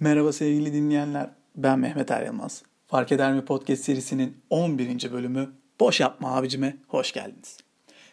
Merhaba sevgili dinleyenler. Ben Mehmet Er Yılmaz. Fark Eder mi Podcast serisinin 11. bölümü Boş Yapma Abicime hoş geldiniz.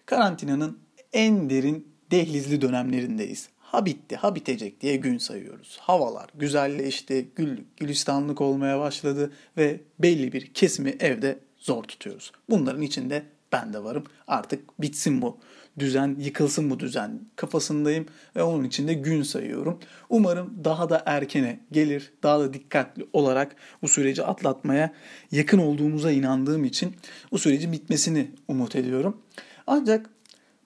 Karantinanın en derin dehlizli dönemlerindeyiz. Ha bitti, ha bitecek diye gün sayıyoruz. Havalar güzelleşti, güllük, gülistanlık olmaya başladı ve belli bir kesimi evde zor tutuyoruz. Bunların içinde ben de varım. Artık bitsin bu düzen, yıkılsın bu düzen kafasındayım ve onun için de gün sayıyorum. Umarım daha da erkene gelir, daha da dikkatli olarak bu süreci atlatmaya yakın olduğumuza inandığım için bu sürecin bitmesini umut ediyorum. Ancak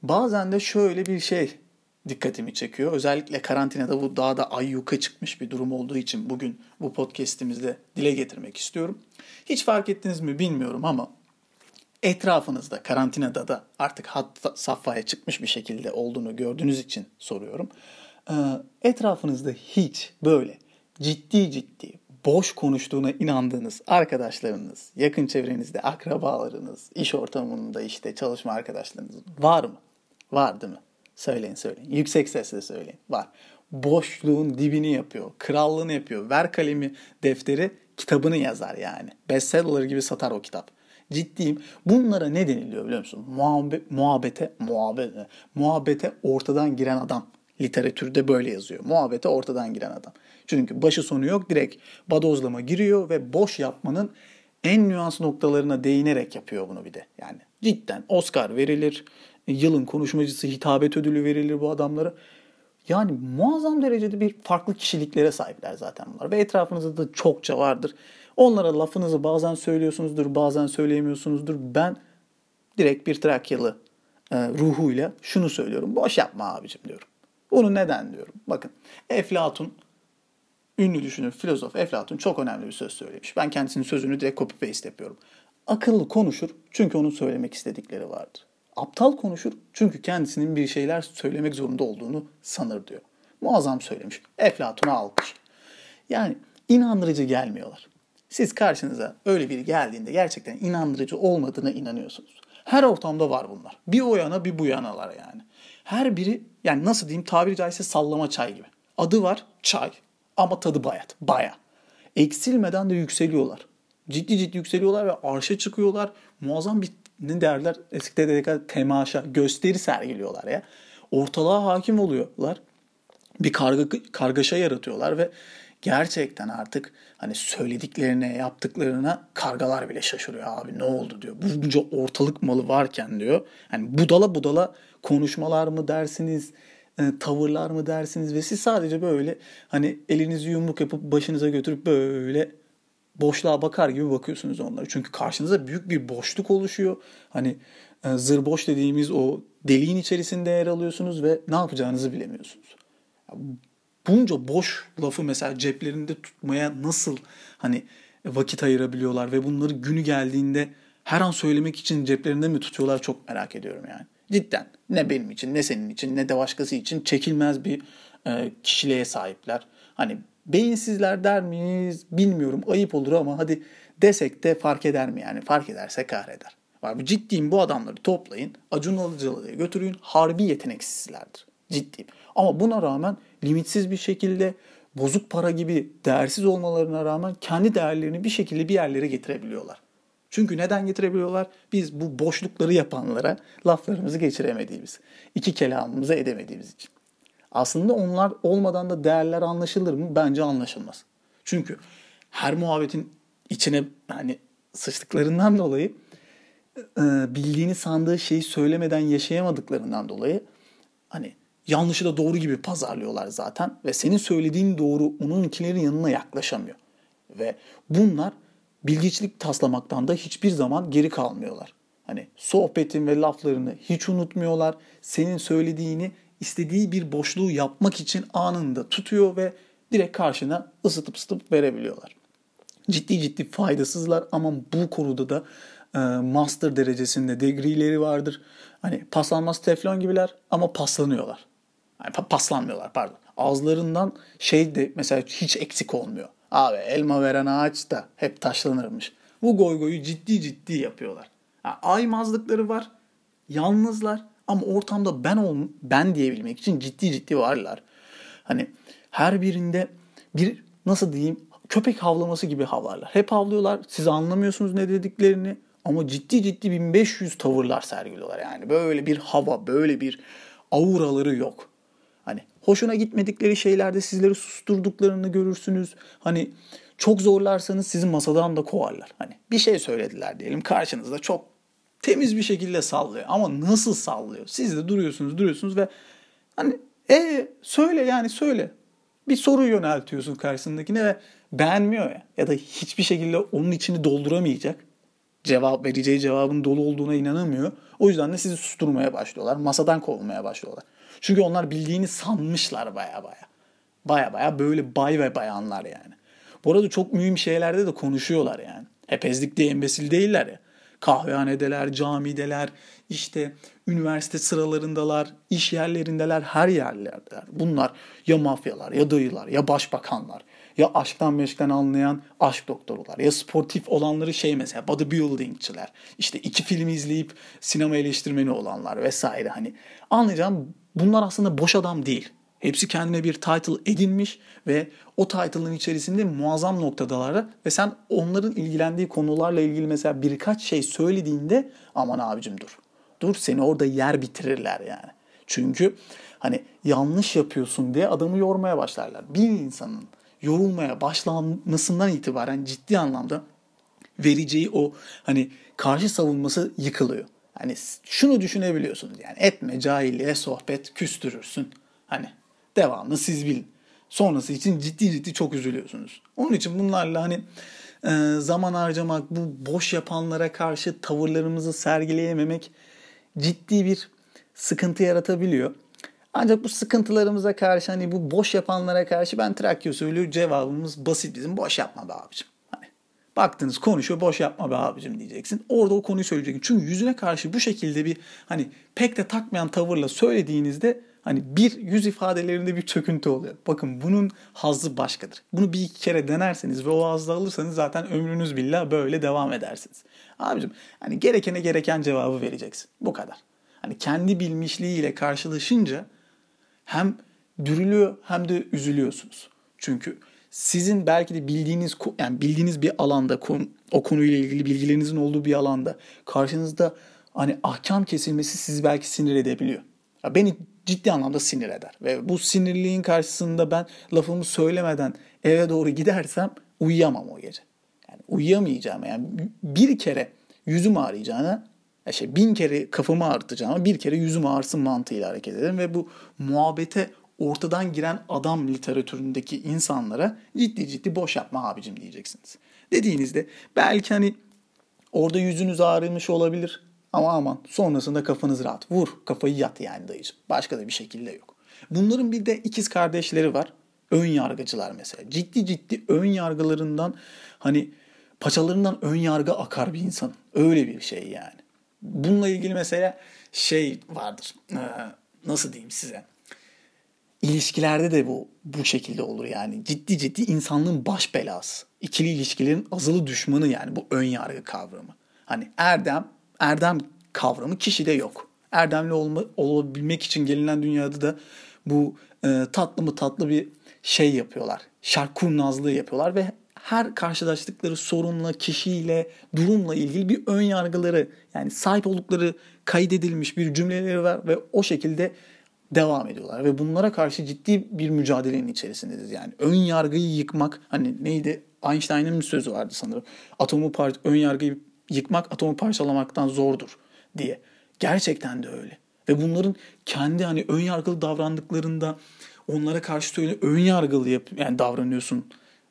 bazen de şöyle bir şey dikkatimi çekiyor. Özellikle karantinada bu daha da ayyuka çıkmış bir durum olduğu için bugün bu podcast'imizde dile getirmek istiyorum. Hiç fark ettiniz mi bilmiyorum ama etrafınızda karantinada da artık hat safhaya çıkmış bir şekilde olduğunu gördüğünüz için soruyorum. Ee, etrafınızda hiç böyle ciddi ciddi boş konuştuğuna inandığınız arkadaşlarınız, yakın çevrenizde akrabalarınız, iş ortamında işte çalışma arkadaşlarınız var mı? Var değil mi? Söyleyin söyleyin. Yüksek sesle söyleyin. Var. Boşluğun dibini yapıyor. Krallığını yapıyor. Ver kalemi defteri kitabını yazar yani. Bestseller gibi satar o kitap. Ciddiyim. Bunlara ne deniliyor biliyor musun? Muhabbe, muhabbete, muhabbete, muhabbete ortadan giren adam. Literatürde böyle yazıyor. Muhabbete ortadan giren adam. Çünkü başı sonu yok. Direkt badozlama giriyor ve boş yapmanın en nüans noktalarına değinerek yapıyor bunu bir de. Yani cidden Oscar verilir. Yılın konuşmacısı hitabet ödülü verilir bu adamlara. Yani muazzam derecede bir farklı kişiliklere sahipler zaten bunlar. Ve etrafınızda da çokça vardır. Onlara lafınızı bazen söylüyorsunuzdur, bazen söyleyemiyorsunuzdur. Ben direkt bir Trakyalı e, ruhuyla şunu söylüyorum. Boş yapma abicim diyorum. Bunu neden diyorum? Bakın Eflatun, ünlü düşünür, filozof Eflatun çok önemli bir söz söylemiş. Ben kendisinin sözünü direkt copy paste yapıyorum. Akıllı konuşur çünkü onun söylemek istedikleri vardır. Aptal konuşur çünkü kendisinin bir şeyler söylemek zorunda olduğunu sanır diyor. Muazzam söylemiş. Eflatun'a alkış. Yani inandırıcı gelmiyorlar. Siz karşınıza öyle biri geldiğinde gerçekten inandırıcı olmadığına inanıyorsunuz. Her ortamda var bunlar. Bir o yana bir bu yanalar yani. Her biri yani nasıl diyeyim tabiri caizse sallama çay gibi. Adı var çay ama tadı bayat. Baya. Eksilmeden de yükseliyorlar. Ciddi ciddi yükseliyorlar ve arşa çıkıyorlar. Muazzam bir ne derler eskide de temaşa, gösteri sergiliyorlar ya. Ortalığa hakim oluyorlar. Bir karga, kargaşa yaratıyorlar ve gerçekten artık hani söylediklerine, yaptıklarına kargalar bile şaşırıyor abi ne oldu diyor. Bunca ortalık malı varken diyor. Hani budala budala konuşmalar mı dersiniz, e, tavırlar mı dersiniz ve siz sadece böyle hani elinizi yumruk yapıp başınıza götürüp böyle boşluğa bakar gibi bakıyorsunuz onlara. Çünkü karşınıza büyük bir boşluk oluşuyor. Hani e, zır boş dediğimiz o deliğin içerisinde yer alıyorsunuz ve ne yapacağınızı bilemiyorsunuz bunca boş lafı mesela ceplerinde tutmaya nasıl hani vakit ayırabiliyorlar ve bunları günü geldiğinde her an söylemek için ceplerinde mi tutuyorlar çok merak ediyorum yani. Cidden ne benim için ne senin için ne de başkası için çekilmez bir e, kişiliğe sahipler. Hani beyinsizler der miyiz bilmiyorum ayıp olur ama hadi desek de fark eder mi yani fark ederse kahreder. Bu ciddiyim bu adamları toplayın Acun Ilıcalı'ya götürün harbi yeteneksizlerdir. Ciddiyim. Ama buna rağmen limitsiz bir şekilde bozuk para gibi değersiz olmalarına rağmen kendi değerlerini bir şekilde bir yerlere getirebiliyorlar. Çünkü neden getirebiliyorlar? Biz bu boşlukları yapanlara laflarımızı geçiremediğimiz, iki kelamımızı edemediğimiz için. Aslında onlar olmadan da değerler anlaşılır mı? Bence anlaşılmaz. Çünkü her muhabbetin içine hani sıçtıklarından dolayı bildiğini sandığı şeyi söylemeden yaşayamadıklarından dolayı hani yanlışı da doğru gibi pazarlıyorlar zaten ve senin söylediğin doğru onunkilerin yanına yaklaşamıyor. Ve bunlar bilgiçlik taslamaktan da hiçbir zaman geri kalmıyorlar. Hani sohbetin ve laflarını hiç unutmuyorlar. Senin söylediğini istediği bir boşluğu yapmak için anında tutuyor ve direkt karşına ısıtıp ısıtıp verebiliyorlar. Ciddi ciddi faydasızlar ama bu konuda da e, master derecesinde degree'leri vardır. Hani paslanmaz teflon gibiler ama paslanıyorlar. Yani paslanmıyorlar pardon. Ağızlarından şey de mesela hiç eksik olmuyor. Abi elma veren ağaç da hep taşlanırmış. Bu goygoyu ciddi ciddi yapıyorlar. Yani aymazlıkları var. Yalnızlar ama ortamda ben ol ben diyebilmek için ciddi ciddi varlar. Hani her birinde bir nasıl diyeyim köpek havlaması gibi havlarlar. Hep havlıyorlar. Siz anlamıyorsunuz ne dediklerini ama ciddi ciddi 1500 tavırlar sergiliyorlar yani. Böyle bir hava, böyle bir auraları yok. Hoşuna gitmedikleri şeylerde sizleri susturduklarını görürsünüz. Hani çok zorlarsanız sizi masadan da kovarlar. Hani bir şey söylediler diyelim karşınızda çok temiz bir şekilde sallıyor. Ama nasıl sallıyor? Siz de duruyorsunuz duruyorsunuz ve hani e söyle yani söyle. Bir soru yöneltiyorsun karşısındakine ve beğenmiyor ya. Ya da hiçbir şekilde onun içini dolduramayacak. Cevap vereceği cevabın dolu olduğuna inanamıyor. O yüzden de sizi susturmaya başlıyorlar. Masadan kovulmaya başlıyorlar. Çünkü onlar bildiğini sanmışlar baya baya. Baya baya böyle bay ve bayanlar yani. Bu arada çok mühim şeylerde de konuşuyorlar yani. Hep ezdik diye embesil değiller ya. Kahvehanedeler, camideler, işte üniversite sıralarındalar, iş yerlerindeler, her yerlerdeler. Bunlar ya mafyalar, ya dayılar, ya başbakanlar, ya aşktan meşkten anlayan aşk doktorular, ya sportif olanları şey mesela bodybuildingçiler, işte iki film izleyip sinema eleştirmeni olanlar vesaire hani anlayacağım bunlar aslında boş adam değil. Hepsi kendine bir title edinmiş ve o title'ın içerisinde muazzam noktadalar ve sen onların ilgilendiği konularla ilgili mesela birkaç şey söylediğinde aman abicim dur. Dur seni orada yer bitirirler yani. Çünkü hani yanlış yapıyorsun diye adamı yormaya başlarlar. Bir insanın yorulmaya başlanmasından itibaren ciddi anlamda vereceği o hani karşı savunması yıkılıyor. Hani şunu düşünebiliyorsunuz yani etme cahilliğe sohbet küstürürsün. Hani devamlı siz bilin. Sonrası için ciddi ciddi çok üzülüyorsunuz. Onun için bunlarla hani e, zaman harcamak, bu boş yapanlara karşı tavırlarımızı sergileyememek ciddi bir sıkıntı yaratabiliyor. Ancak bu sıkıntılarımıza karşı hani bu boş yapanlara karşı ben Trakya usulü cevabımız basit bizim. Boş yapma be abicim. Hani baktınız konuşuyor boş yapma be abicim diyeceksin. Orada o konuyu söyleyeceksin. Çünkü yüzüne karşı bu şekilde bir hani pek de takmayan tavırla söylediğinizde hani bir yüz ifadelerinde bir çöküntü oluyor. Bakın bunun hazzı başkadır. Bunu bir iki kere denerseniz ve o hazzı alırsanız zaten ömrünüz billah böyle devam edersiniz. Abicim hani gerekene gereken cevabı vereceksin. Bu kadar. Hani kendi bilmişliğiyle karşılaşınca hem dürülüyor hem de üzülüyorsunuz. Çünkü sizin belki de bildiğiniz yani bildiğiniz bir alanda o konuyla ilgili bilgilerinizin olduğu bir alanda karşınızda hani ahkam kesilmesi sizi belki sinir edebiliyor. Ya beni ciddi anlamda sinir eder. Ve bu sinirliğin karşısında ben lafımı söylemeden eve doğru gidersem uyuyamam o gece. Yani uyuyamayacağım. Yani bir kere yüzüm ağrıyacağına şey bin kere kafamı ağrıtacağım bir kere yüzüm ağrısın mantığıyla hareket ederim ve bu muhabbete ortadan giren adam literatüründeki insanlara ciddi ciddi boş yapma abicim diyeceksiniz. Dediğinizde belki hani orada yüzünüz ağrımış olabilir ama aman sonrasında kafanız rahat. Vur kafayı yat yani dayıcım. Başka da bir şekilde yok. Bunların bir de ikiz kardeşleri var. Ön yargıcılar mesela. Ciddi ciddi ön yargılarından hani paçalarından ön yargı akar bir insan. Öyle bir şey yani. Bununla ilgili mesela şey vardır. Nasıl diyeyim size? İlişkilerde de bu bu şekilde olur yani. Ciddi ciddi insanlığın baş belası. İkili ilişkilerin azılı düşmanı yani bu ön yargı kavramı. Hani erdem, erdem kavramı kişide yok. Erdemli olma, olabilmek için gelinen dünyada da bu e, tatlı mı tatlı bir şey yapıyorlar. Şark kurnazlığı yapıyorlar ve her karşılaştıkları sorunla, kişiyle, durumla ilgili bir ön yargıları yani sahip oldukları kaydedilmiş bir cümleleri var ve o şekilde devam ediyorlar ve bunlara karşı ciddi bir mücadelenin içerisindeyiz. Yani ön yargıyı yıkmak hani neydi Einstein'ın bir sözü vardı sanırım. Atomu par ön yargıyı yıkmak atomu parçalamaktan zordur diye. Gerçekten de öyle. Ve bunların kendi hani ön yargılı davrandıklarında onlara karşı söyle ön yargılı yap yani davranıyorsun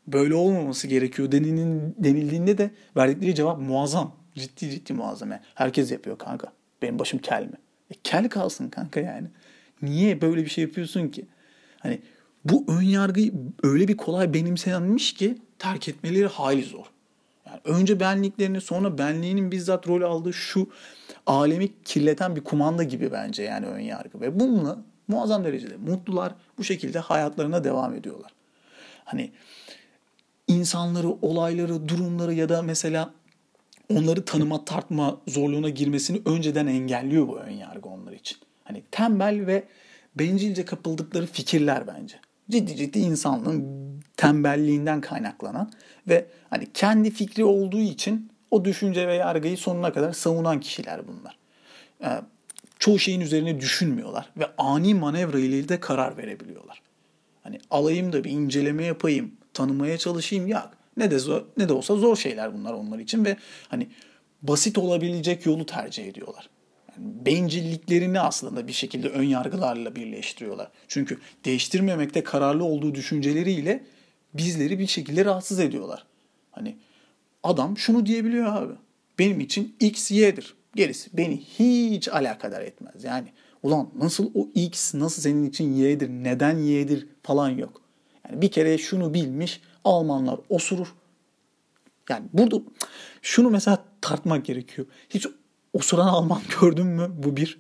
böyle olmaması gerekiyor denilin, denildiğinde de verdikleri cevap muazzam. Ciddi ciddi muazzam. Yani herkes yapıyor kanka. Benim başım kel mi? E, kel kalsın kanka yani. Niye böyle bir şey yapıyorsun ki? Hani bu ön yargıyı öyle bir kolay benimsenmiş ki terk etmeleri hali zor. Yani önce benliklerini sonra benliğinin bizzat rol aldığı şu alemi kirleten bir kumanda gibi bence yani ön yargı. Ve bununla muazzam derecede mutlular bu şekilde hayatlarına devam ediyorlar. Hani insanları, olayları, durumları ya da mesela onları tanıma, tartma zorluğuna girmesini önceden engelliyor bu ön yargı onlar için. Hani tembel ve bencilce kapıldıkları fikirler bence. Ciddi ciddi insanlığın tembelliğinden kaynaklanan ve hani kendi fikri olduğu için o düşünce ve yargıyı sonuna kadar savunan kişiler bunlar. Ee, çoğu şeyin üzerine düşünmüyorlar ve ani manevra ile de karar verebiliyorlar. Hani alayım da bir inceleme yapayım, tanımaya çalışayım ya ne de zor, ne de olsa zor şeyler bunlar onlar için ve hani basit olabilecek yolu tercih ediyorlar. Yani bencilliklerini aslında bir şekilde ön yargılarla birleştiriyorlar. Çünkü değiştirmemekte kararlı olduğu düşünceleriyle bizleri bir şekilde rahatsız ediyorlar. Hani adam şunu diyebiliyor abi. Benim için X Y'dir. Gerisi beni hiç alakadar etmez. Yani ulan nasıl o X nasıl senin için Y'dir, neden Y'dir falan yok. Yani bir kere şunu bilmiş Almanlar osurur. Yani burada şunu mesela tartmak gerekiyor. Hiç osuran Alman gördün mü? Bu bir.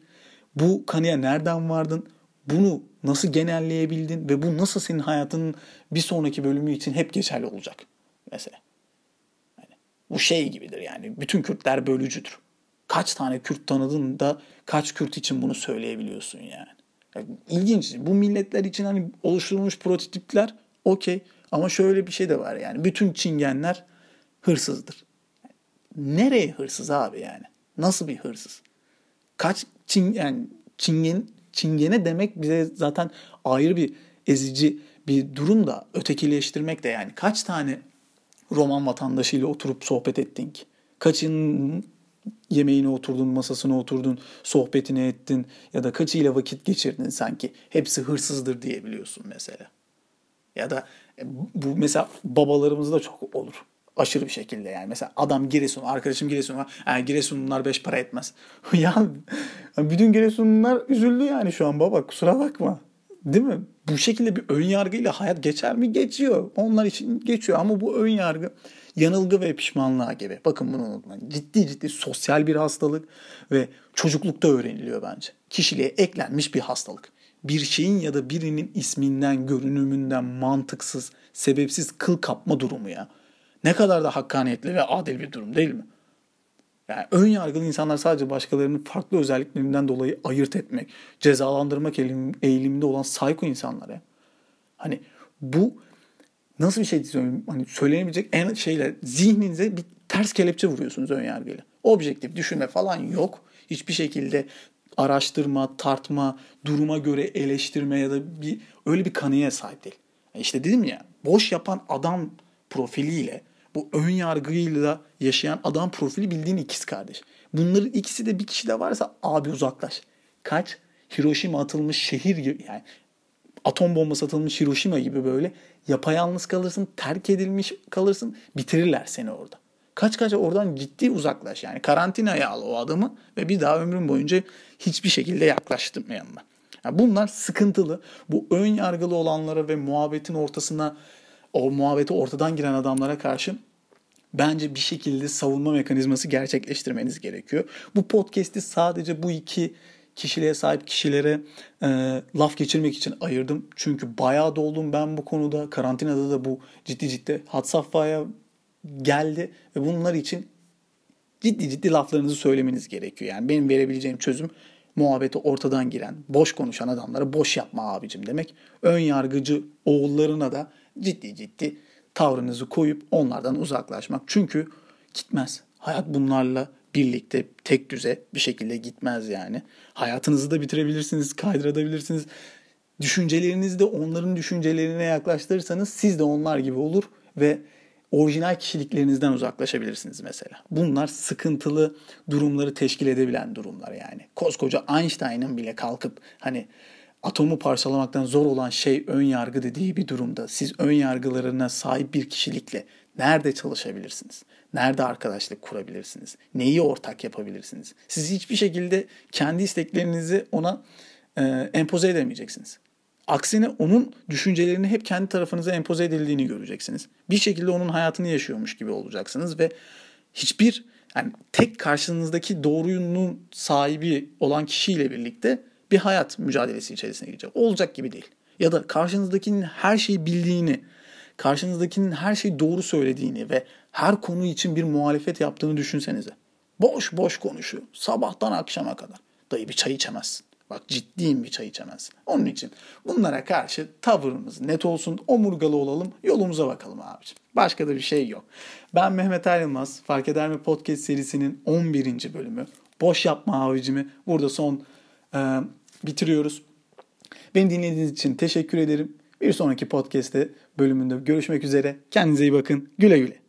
Bu kanıya nereden vardın? Bunu nasıl genelleyebildin ve bu nasıl senin hayatının bir sonraki bölümü için hep geçerli olacak mesela. Yani bu şey gibidir yani. Bütün Kürtler bölücüdür. Kaç tane Kürt tanıdın da kaç Kürt için bunu söyleyebiliyorsun yani. Yani ilginç. Bu milletler için hani oluşturulmuş prototipler okey. Ama şöyle bir şey de var yani. Bütün çingenler hırsızdır. Nereye hırsız abi yani? Nasıl bir hırsız? Kaç çin, yani çingen, çingene demek bize zaten ayrı bir ezici bir durum da ötekileştirmek de yani kaç tane Roman vatandaşıyla oturup sohbet ettin ki? Kaçının yemeğine oturdun, masasına oturdun, sohbetini ettin ya da kaçıyla vakit geçirdin sanki. Hepsi hırsızdır diyebiliyorsun mesela. Ya da e, bu mesela babalarımızda çok olur. Aşırı bir şekilde yani. Mesela adam Giresun, arkadaşım Giresun var. Yani Giresunlular beş para etmez. ya bütün Giresunlular üzüldü yani şu an baba kusura bakma. Değil mi? Bu şekilde bir ön yargıyla hayat geçer mi? Geçiyor. Onlar için geçiyor ama bu ön yargı yanılgı ve pişmanlığa gibi. Bakın bunu unutmayın. Ciddi ciddi sosyal bir hastalık ve çocuklukta öğreniliyor bence. Kişiliğe eklenmiş bir hastalık. Bir şeyin ya da birinin isminden, görünümünden mantıksız, sebepsiz kıl kapma durumu ya. Ne kadar da hakkaniyetli ve adil bir durum değil mi? Yani ön yargılı insanlar sadece başkalarının farklı özelliklerinden dolayı ayırt etmek, cezalandırmak eğiliminde olan sayko insanlar ya. Hani bu nasıl bir şey diyorum hani söylenebilecek en şeyle zihninize bir ters kelepçe vuruyorsunuz ön yargıyla. Objektif düşünme falan yok. Hiçbir şekilde araştırma, tartma, duruma göre eleştirme ya da bir öyle bir kanıya sahip değil. Yani işte dedim ya boş yapan adam profiliyle bu ön yargıyla yaşayan adam profili bildiğin ikiz kardeş. Bunların ikisi de bir kişide varsa abi uzaklaş. Kaç? Hiroşima atılmış şehir gibi yani atom bombası atılmış Hiroşima gibi böyle yapayalnız kalırsın, terk edilmiş kalırsın, bitirirler seni orada. Kaç kaç oradan ciddi uzaklaş yani karantinaya al o adamı ve bir daha ömrün boyunca hiçbir şekilde yaklaştırma yanına. Yani bunlar sıkıntılı. Bu ön yargılı olanlara ve muhabbetin ortasına o muhabbeti ortadan giren adamlara karşı bence bir şekilde savunma mekanizması gerçekleştirmeniz gerekiyor. Bu podcast'i sadece bu iki kişiliğe sahip kişilere e, laf geçirmek için ayırdım. Çünkü bayağı doldum ben bu konuda. Karantinada da bu ciddi ciddi hat safhaya geldi ve bunlar için ciddi ciddi laflarınızı söylemeniz gerekiyor. Yani benim verebileceğim çözüm muhabbeti ortadan giren, boş konuşan adamlara boş yapma abicim demek. Ön yargıcı oğullarına da ciddi ciddi tavrınızı koyup onlardan uzaklaşmak. Çünkü gitmez. Hayat bunlarla birlikte tek düze bir şekilde gitmez yani. Hayatınızı da bitirebilirsiniz, kaydırabilirsiniz. Düşüncelerinizi de onların düşüncelerine yaklaştırırsanız siz de onlar gibi olur ve orijinal kişiliklerinizden uzaklaşabilirsiniz mesela. Bunlar sıkıntılı durumları teşkil edebilen durumlar yani. Koskoca Einstein'ın bile kalkıp hani atomu parçalamaktan zor olan şey ön yargı dediği bir durumda siz ön yargılarına sahip bir kişilikle nerede çalışabilirsiniz? Nerede arkadaşlık kurabilirsiniz? Neyi ortak yapabilirsiniz? Siz hiçbir şekilde kendi isteklerinizi ona e, empoze edemeyeceksiniz. Aksine onun düşüncelerini hep kendi tarafınıza empoze edildiğini göreceksiniz. Bir şekilde onun hayatını yaşıyormuş gibi olacaksınız ve hiçbir yani tek karşınızdaki doğrunun sahibi olan kişiyle birlikte bir hayat mücadelesi içerisine girecek. Olacak gibi değil. Ya da karşınızdakinin her şeyi bildiğini, karşınızdakinin her şeyi doğru söylediğini ve her konu için bir muhalefet yaptığını düşünsenize. Boş boş konuşuyor. Sabahtan akşama kadar. Dayı bir çay içemezsin. Bak ciddiyim bir çay içemezsin. Onun için bunlara karşı tavırımız net olsun, omurgalı olalım, yolumuza bakalım abicim. Başka da bir şey yok. Ben Mehmet Ayrılmaz. Fark Eder mi Podcast serisinin 11. bölümü. Boş yapma abicimi. Burada son e, bitiriyoruz. Beni dinlediğiniz için teşekkür ederim. Bir sonraki podcast'te bölümünde görüşmek üzere. Kendinize iyi bakın. Güle güle.